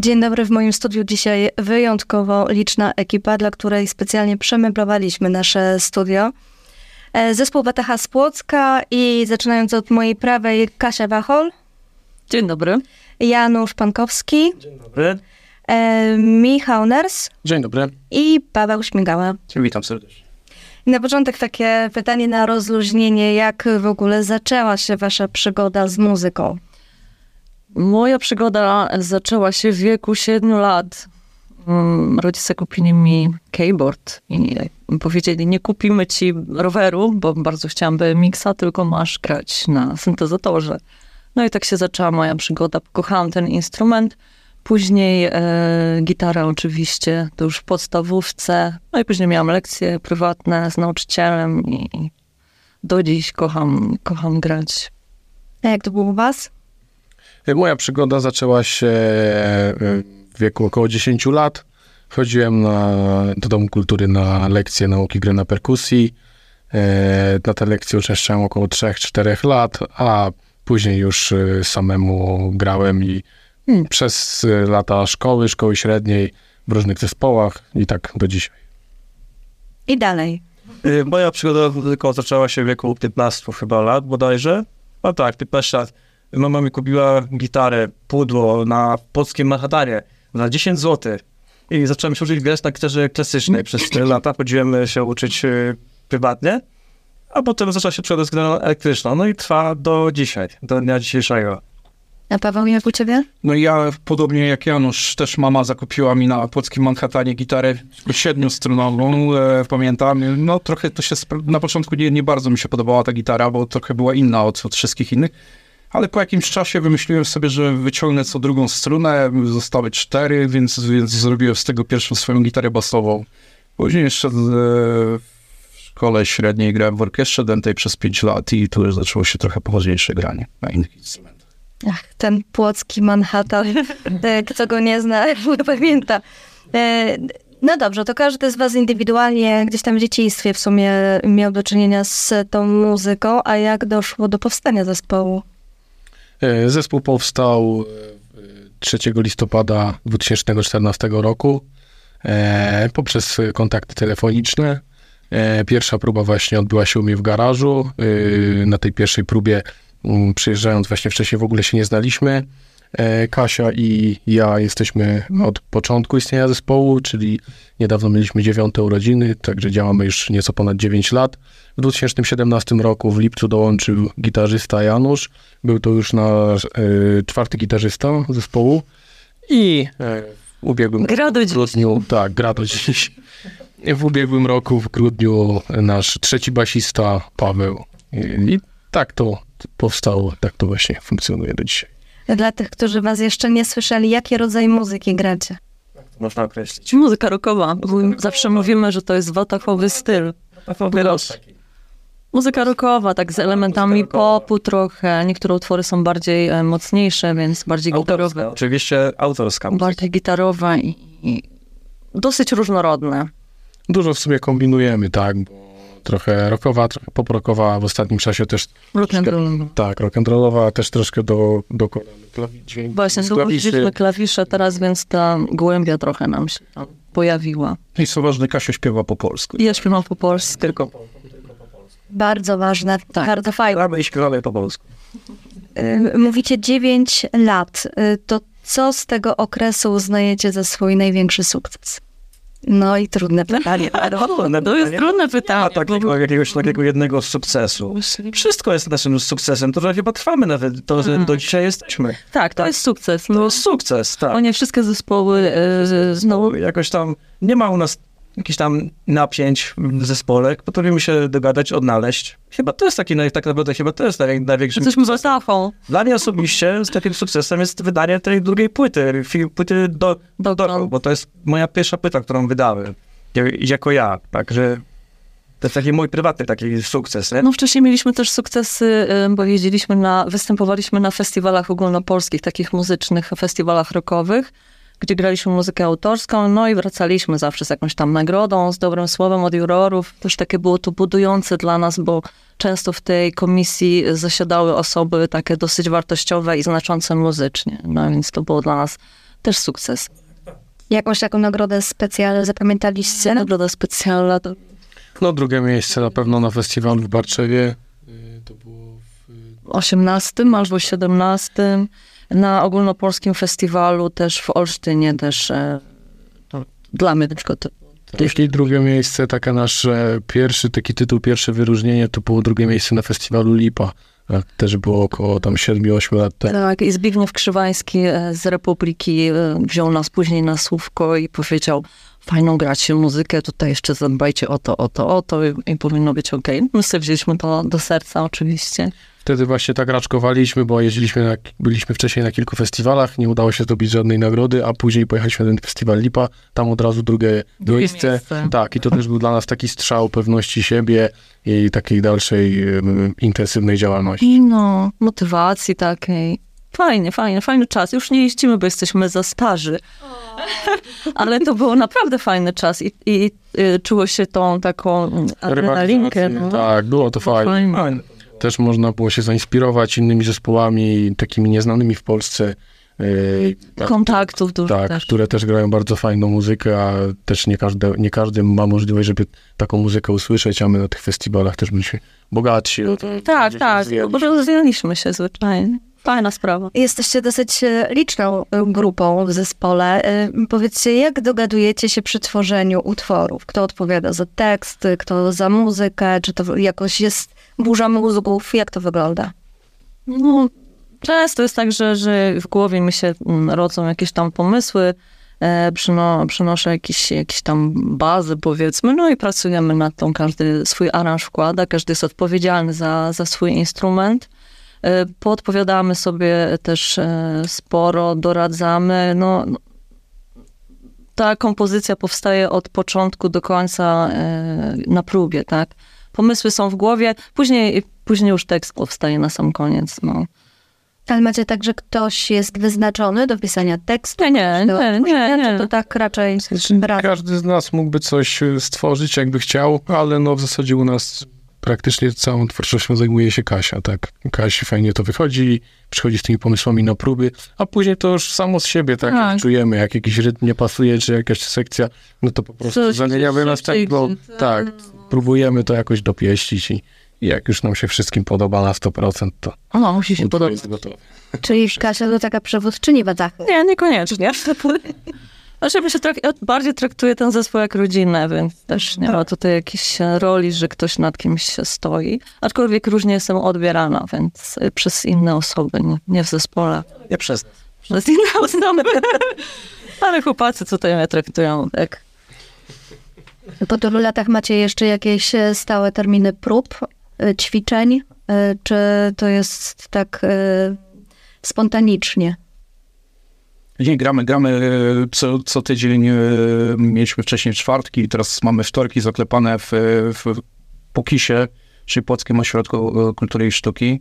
Dzień dobry, w moim studiu dzisiaj wyjątkowo liczna ekipa, dla której specjalnie przemeblowaliśmy nasze studio. E, Zespół Wataha z Płocka i zaczynając od mojej prawej Kasia Wachol, Dzień dobry. Janusz Pankowski, Dzień dobry. e, Michał Ners Dzień dobry. i Paweł Śmigała. Witam serdecznie. Na początek takie pytanie na rozluźnienie, jak w ogóle zaczęła się wasza przygoda z muzyką? Moja przygoda zaczęła się w wieku 7 lat. Mm, Rodzice kupili mi keyboard i powiedzieli, nie kupimy ci roweru, bo bardzo chciałam BMX-a, tylko masz grać na syntezatorze. No i tak się zaczęła moja przygoda. Kochałam ten instrument. Później e, gitarę oczywiście, to już w podstawówce. No i później miałam lekcje prywatne z nauczycielem i i do dziś kocham, kocham grać. A jak to było u was? Moja przygoda zaczęła się e, w wieku około 10 lat. Chodziłem na, do Domu Kultury na lekcje nauki gry na perkusji. E, Na te lekcje uczęszczałem około 3-4 lat, a później już samemu grałem i mm, przez lata szkoły, szkoły średniej w różnych zespołach i tak do dzisiaj. I dalej. Y, Moja przygoda muzyką zaczęła się w wieku 15 chyba lat bodajże. A tak, 15 lat. Mama mi kupiła gitarę, pudło na polskim Manhattanie za 10 zł. I zacząłem się uczyć grać na gitarze klasycznej. Przez 4 lata chodziłem się uczyć y, prywatnie. A potem zaczęła się przygoda z gitarą elektryczną. No i trwa do dzisiaj, do dnia dzisiejszego. A Paweł, jak u ciebie? No ja, podobnie jak Janusz, też mama zakupiła mi na płockim Manhattanie gitarę siedmiostronową, e, pamiętam. No trochę to się, na początku nie, nie bardzo mi się podobała ta gitara, bo trochę była inna od, od wszystkich innych. Ale po jakimś czasie wymyśliłem sobie, że wyciągnę co drugą strunę, zostały cztery, więc, więc zrobiłem z tego pierwszą swoją gitarę basową. Później jeszcze e, w szkole średniej grałem w orkiestrze dętej przez pięć lat i tu już zaczęło się trochę poważniejsze granie na innych instrumentach. Ach, ten płocki Manhattan. E, Kto go nie zna, pamięta. E, No dobrze, to każdy z was indywidualnie gdzieś tam w dzieciństwie w sumie miał do czynienia z tą muzyką, a jak doszło do powstania zespołu? E, Zespół powstał e, 3 listopada 2014 roku e, poprzez kontakty telefoniczne. E, Pierwsza próba właśnie odbyła się u mnie w garażu. E, Na tej pierwszej próbie, mm, przyjeżdżając właśnie wcześniej, w ogóle się nie znaliśmy. E, Kasia i ja jesteśmy od początku istnienia zespołu, czyli niedawno mieliśmy dziewiąte urodziny, także działamy już nieco ponad 9 lat. W 2017 roku w lipcu dołączył gitarzysta Janusz. Był to już nasz e, czwarty gitarzysta zespołu i e, w ubiegłym grudniu, tak, gra do dziś. W ubiegłym roku, w grudniu, nasz trzeci basista Paweł. I tak to powstało, tak to właśnie funkcjonuje do dzisiaj. Dla tych, którzy was jeszcze nie słyszeli, jakie rodzaje muzyki gracie? Można określić. Muzyka rockowa. Zawsze mówimy, że to jest watachowy styl. Muzyka rockowa, tak z elementami popu trochę. Niektóre utwory są bardziej e, mocniejsze, więc bardziej gitarowe. Oczywiście autorska muzyka. Bardziej gitarowa i, i dosyć różnorodne. Dużo w sumie kombinujemy, tak, bo trochę rockowa, trochę pop-rockowa, w ostatnim czasie też, Rock and roll. tak, rock'n'rollowa, też troszkę do, dokładamy klawi- dźwięk. Właśnie, dołożyliśmy klawisze teraz, więc ta głębia trochę nam się tam pojawiła. I co ważne, Kasio śpiewa po polsku. Ja śpiewam po polsku. Tylko Bardzo ważne, Tak. bardzo fajne. gramy i śpiewamy po polsku. Y, Mówicie 9 lat. Y, To co z tego okresu uznajecie za swój największy sukces? No i trudne pytanie. To jest trudne Nie ma pytanie. takiego, jakiegoś takiego jednego sukcesu. Wszystko jest naszym sukcesem, to że chyba trwamy nawet, to, że do dzisiaj jesteśmy. Tak, to jest sukces. To No, jest sukces, tak. o nie wszystkie zespoły e, znowu Jakoś tam, nie ma u nas jakichś tam napięć w zespole, potrafimy się dogadać, odnaleźć. Chyba to jest taki, tak naprawdę chyba to jest naj, największy jesteśmy watachą. Dla mnie osobiście z takim sukcesem jest wydanie tej drugiej płyty, płyty do, do, Doktor. bo to jest moja pierwsza płyta, którą wydałem, ja- jako ja, także to jest taki mój prywatny taki sukces, nie? No wcześniej mieliśmy też sukcesy, bo jeździliśmy na, występowaliśmy na festiwalach ogólnopolskich, takich muzycznych festiwalach rockowych, gdzie graliśmy muzykę autorską, no i wracaliśmy zawsze z jakąś tam nagrodą, z dobrym słowem od jurorów. Też takie było to budujące dla nas, bo często w tej komisji zasiadały osoby takie dosyć wartościowe i znaczące muzycznie. No więc to było dla nas też sukces. Jakąś taką nagrodę specjalną zapamiętaliście? Nagroda specjalna to No drugie miejsce na pewno na festiwalu w Barczewie. To było w 18 albo 17 na ogólnopolskim festiwalu też w Olsztynie też e, to dla mnie na przykład to, Jeśli drugie miejsce, taka nasze pierwszy taki tytuł, pierwsze wyróżnienie, to było drugie miejsce na festiwalu Lipa. A Też było około tam 7-8 lat temu. tak i Zbigniew Krzywański e, z Republiki e, wziął nas później na słówko i powiedział fajną gracie muzykę, tutaj jeszcze zadbajcie o to, o to, o to i, i powinno być okej. My sobie wzięliśmy to do serca oczywiście. Wtedy właśnie tak raczkowaliśmy, bo jeździliśmy, na, byliśmy wcześniej na kilku festiwalach, nie udało się zdobyć żadnej nagrody, a później pojechaliśmy na ten festiwal Lipa, tam od razu drugie, Drugie miejsce. miejsce. Tak, i to też był dla nas taki strzał pewności siebie i takiej dalszej intensywnej działalności. I no, motywacji takiej. Fajnie, fajnie, fajny czas. Już nie jeździmy, bo jesteśmy za starzy. Ale to był naprawdę fajny czas i, i y, czuło się tą taką adrenalinkę. No. Tak, było to fajnie. Fajne. Też można było się zainspirować innymi zespołami, takimi nieznanymi w Polsce. yy, Kontaktów dużo tak, też. które też grają bardzo fajną muzykę, a też nie każdy, nie każdy ma możliwość, żeby taką muzykę usłyszeć, a my na tych festiwalach też byliśmy bogatsi. No to Tak, tak, bo rozwijaliśmy się zwyczajnie. Fajna sprawa. Jesteście dosyć e, liczną e, grupą w zespole. E, Powiedzcie, jak dogadujecie się przy tworzeniu utworów? Kto odpowiada za tekst, kto za muzykę? Czy to jakoś jest burza mózgów? Jak to wygląda? No, często jest tak, że, że w głowie mi się mm, rodzą jakieś tam pomysły, e, przyno, przynoszę jakieś, jakieś tam bazy, powiedzmy, no i pracujemy nad tą, każdy swój aranż wkłada, każdy jest odpowiedzialny za, za swój instrument. E, Podpowiadamy sobie też e, sporo, doradzamy, no, no, ta kompozycja powstaje od początku do końca e, na próbie, tak? Pomysły są w głowie, później, później już tekst powstaje na sam koniec, no. Ale macie tak, że ktoś jest wyznaczony do pisania tekstu? Nie, nie, do nie, nie, nie. To tak raczej razem? Każdy z nas mógłby coś stworzyć, jakby chciał, ale no w zasadzie u nas praktycznie całą twórczością zajmuje się Kasia, tak. Kasi fajnie to wychodzi, przychodzi z tymi pomysłami na próby, a później to już samo z siebie, tak, Tak. czujemy, jak jakiś rytm nie pasuje, czy jakaś sekcja, no to po prostu Coś zamieniamy na szybciej, tekst, bo czy- tak, próbujemy to jakoś dopieścić i, jak już nam się wszystkim podoba na 100%, to No, musi się podobać. jest gotowy. Czyli Kasia to taka przewódczyni Wacachy. Nie, niekoniecznie. Znaczy, ja się trak- ja bardziej traktuję ten zespół jak rodzinę, więc też nie ma tutaj jakiejś e, roli, że ktoś nad kimś stoi. Aczkolwiek różnie jestem odbierana, więc e, przez inne osoby, nie, nie w zespole. Nie przez. Przez inne osoby. Ale chłopacy tutaj mnie traktują tak. Po tylu latach macie jeszcze jakieś e, stałe terminy prób, ćwiczeń? Czy to jest tak spontanicznie? Nie, gramy, gramy e, co, co tydzień. e, Mieliśmy wcześniej czwartki, teraz mamy wtorki zaklepane w, w Pokisie, czyli Płockim Ośrodku e, Kultury i Sztuki.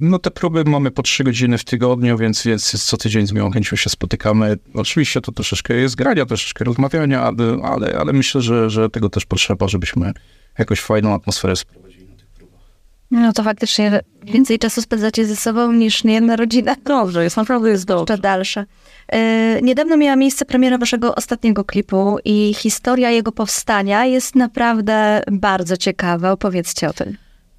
No te próby mamy po trzy godziny w tygodniu, więc, więc co tydzień z miłą chęcią się spotykamy. Oczywiście to troszeczkę jest grania, troszeczkę rozmawiania, ale, ale, ale myślę, że, że tego też potrzeba, żebyśmy jakąś fajną atmosferę sprowadzili. No to faktycznie więcej czasu spędzacie ze sobą niż niejedna rodzina. Dobrze, jest naprawdę jest dobrze. Jeszcze dalsze. E, Niedawno miała miejsce premiera waszego ostatniego klipu i historia jego powstania jest naprawdę bardzo ciekawa. Opowiedzcie o tym.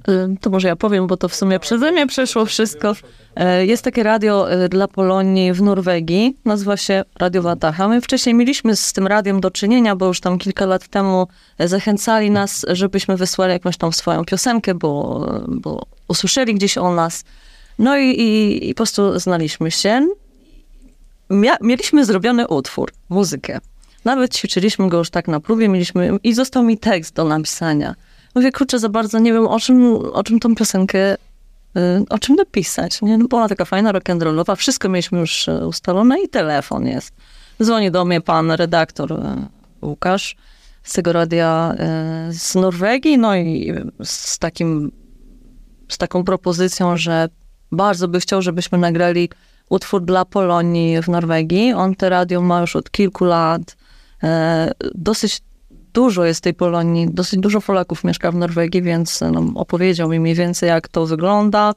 Y, To może ja powiem, bo to w sumie przeze mnie przeszło wszystko. E, Jest takie radio e, dla Polonii w Norwegii, nazywa się Radio Wataha. My wcześniej mieliśmy z tym radiem do czynienia, bo już tam kilka lat temu e, zachęcali nas, żebyśmy wysłali jakąś tam swoją piosenkę, bo, bo usłyszeli gdzieś o nas. No i, i, i po prostu znaliśmy się. Mia, mieliśmy zrobiony utwór, muzykę. Nawet ćwiczyliśmy go już tak na próbie, mieliśmy i został mi tekst do napisania. Mówię, kurczę, za bardzo nie wiem, o czym, o czym tą piosenkę, y, o czym napisać. Nie? No, ona taka fajna, rock'n'rollowa, wszystko mieliśmy już y, ustalone i telefon jest. Dzwoni do mnie pan redaktor y, Łukasz z tego radia z Norwegii, no i z takim, z taką propozycją, że bardzo by chciał, żebyśmy nagrali utwór dla Polonii w Norwegii. On te radio ma już od kilku lat. Dosyć dużo jest tej Polonii, dosyć dużo Polaków mieszka w Norwegii, więc no, opowiedział mi mniej więcej, jak to wygląda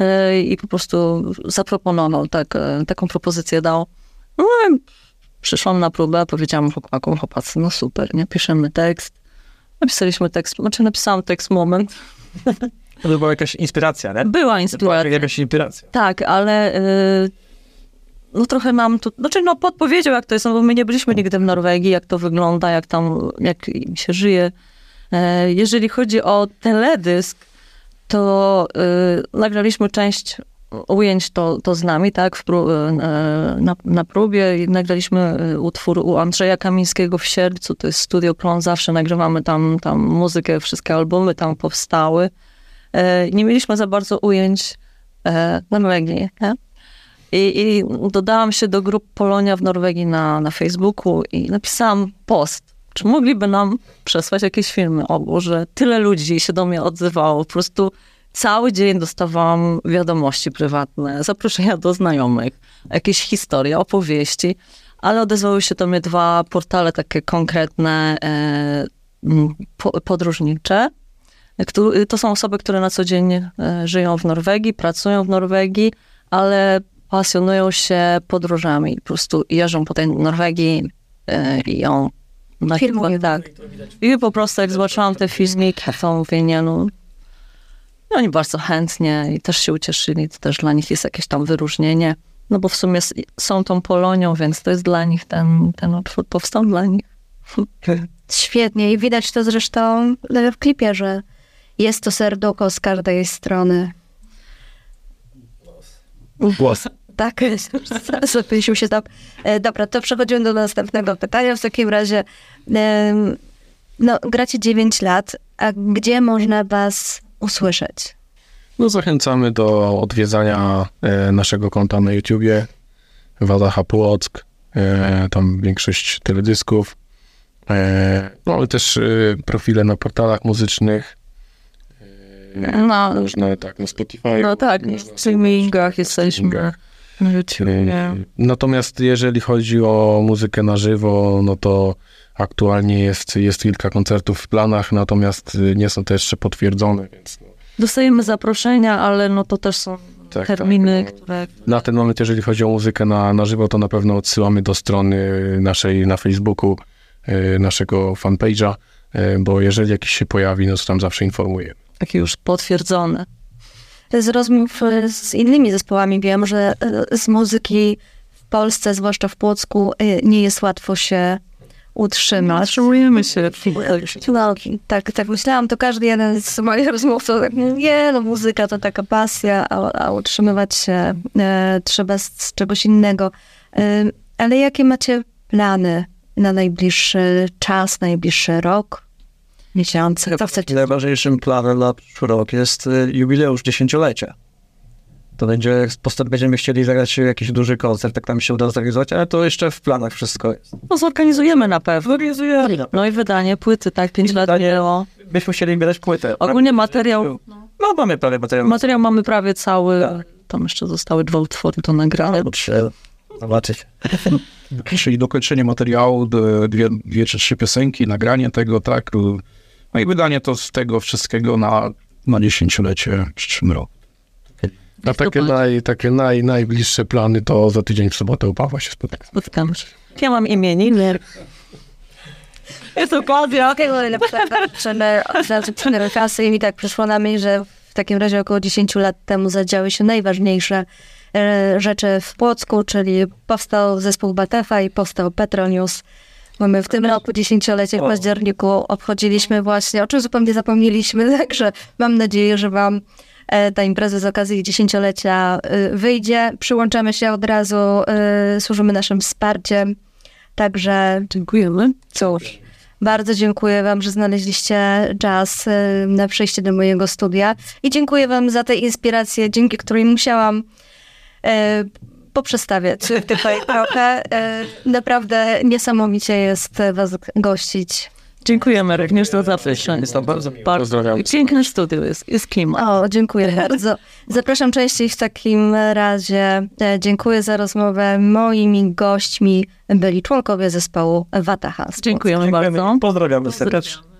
e, i po prostu zaproponował, tak, e, taką propozycję dał. No i przyszłam na próbę, powiedziałam chłopakom, chłopacy, no super, nie? Piszemy tekst. Napisaliśmy tekst, znaczy napisałam tekst moment. To była jakaś inspiracja, nie? Była Była inspiracja. jakaś inspiracja. Tak, ale y, no trochę mam tu, znaczy no podpowiedział jak to jest, no bo my nie byliśmy nigdy w Norwegii, jak to wygląda, jak tam, jak się żyje. E, jeżeli chodzi o teledysk, to y, nagraliśmy część ujęć to, to z nami, tak, w pró- y, na, na próbie i nagraliśmy utwór u Andrzeja Kamińskiego w Siercu, to jest Studio Klon, zawsze nagrywamy tam, tam muzykę, wszystkie albumy tam powstały. E, nie mieliśmy za bardzo ujęć e, w Norwegii. Nie? I, I dodałam się do grup Polonia w Norwegii na, na Facebooku i napisałam post. Czy mogliby nam przesłać jakieś filmy? O Boże, tyle ludzi się do mnie odzywało. Po prostu cały dzień dostawałam wiadomości prywatne, zaproszenia do znajomych, jakieś historie, opowieści, ale odezwały się do mnie dwa portale takie konkretne, e, po, podróżnicze, To są osoby, które na co dzień e, żyją w Norwegii, pracują w Norwegii, ale pasjonują się podróżami. Po prostu jeżdżą po tej Norwegii e, i ją na Filmują. tak. I po prostu jak zobaczyłam te filmiki, to mówię, nie no, i oni bardzo chętnie i też się ucieszyli. To też dla nich jest jakieś tam wyróżnienie. No bo w sumie są tą Polonią, więc to jest dla nich ten, ten utwór powstał dla nich. Świetnie i widać to zresztą w klipie, że jest to serducho z każdej strony. Głos. Tak, zapysił się tam. E, Dobra, to przechodzimy do następnego pytania. W takim razie, no, gracie 9 lat, a gdzie można was usłyszeć? No zachęcamy do odwiedzania e, naszego konta na YouTubie Wadacha Płock, e, tam większość teledysków. No ale też profile na portalach muzycznych. No, Można tak na Spotify. no tak, w streamingach jesteśmy. E, Natomiast jeżeli chodzi o muzykę na żywo, no to aktualnie jest, jest kilka koncertów w planach, natomiast y, nie są to jeszcze potwierdzone, więc no, Dostajemy zaproszenia, ale no to też są tak, terminy, tak, które... Na ten moment, jeżeli chodzi o muzykę na, na żywo, to na pewno odsyłamy do strony naszej na Facebooku, y, naszego fanpage'a, y, bo jeżeli jakiś się pojawi, no to tam zawsze informuję. takie już potwierdzone. Z rozmów e, z innymi zespołami wiem, że e, z muzyki w Polsce, zwłaszcza w Płocku, e, nie jest łatwo się utrzymać. Zatrzymujemy się. No, tak, tak myślałam, to każdy jeden z moich rozmówców tak, nie, no muzyka to taka pasja, a, a utrzymywać się e, trzeba z, z czegoś innego. E, ale jakie macie plany na najbliższy czas, najbliższy rok, miesiące? Co chcecie? Najważniejszym planem na przyszły rok jest y, jubileusz dziesięciolecia. To będzie, potem będziemy chcieli zagrać jakiś duży koncert, tak nam się uda zorganizować, ale to jeszcze w planach wszystko jest. No zorganizujemy na pewno. Zorganizujemy. No i wydanie płyty, tak, pięć lat Wydanie- minęło. Byśmy chcieli wydać płytę. Ogólnie materiał, No mamy prawie materiał. materiał mamy prawie cały. Tak. Tam jeszcze zostały dwa utwory do nagrania. Zobaczyć. Czyli dokończenie materiału, dwie, dwie czy trzy piosenki, nagranie tego, tak. No i wydanie to z tego wszystkiego na, na dziesięciolecie w przyszłym roku. A takie, naj, takie naj, najbliższe plany to za tydzień w sobotę u Pawła się spotkamy. Spotkamy się. Ja mam imiennik. Jest okazja. Lepsze kasy i mi tak przyszło na myśl, że w takim razie około 10 lat temu zadziały się najważniejsze rzeczy w Płocku, czyli powstał zespół Batefa i powstał Petronius. Mamy w tym roku dziesięciolecie w październiku, obchodziliśmy właśnie, o czym zupełnie zapomnieliśmy, także mam nadzieję, że wam e, ta impreza z okazji dziesięciolecia e, wyjdzie. Przyłączamy się od razu, e, służymy naszym wsparciem, także Dziękujemy. Cóż, bardzo dziękuję Wam, że znaleźliście czas na przyjście do mojego studia i dziękuję Wam za tę inspirację, dzięki której musiałam e, poprzestawiać tutaj trochę. E, naprawdę niesamowicie jest Was gościć. Dziękujemy również za zaproszenie. Jest to bardzo Bardzo Pozdrawiam. piękne studio jest, jest klimat. O, dziękuję bardzo. Zapraszam częściej w takim razie. E, dziękuję za rozmowę. Moimi gośćmi byli członkowie zespołu Watahas. Dziękujemy Dziękujemy. bardzo. Pozdrawiamy serdecznie. Pozdrawiamy.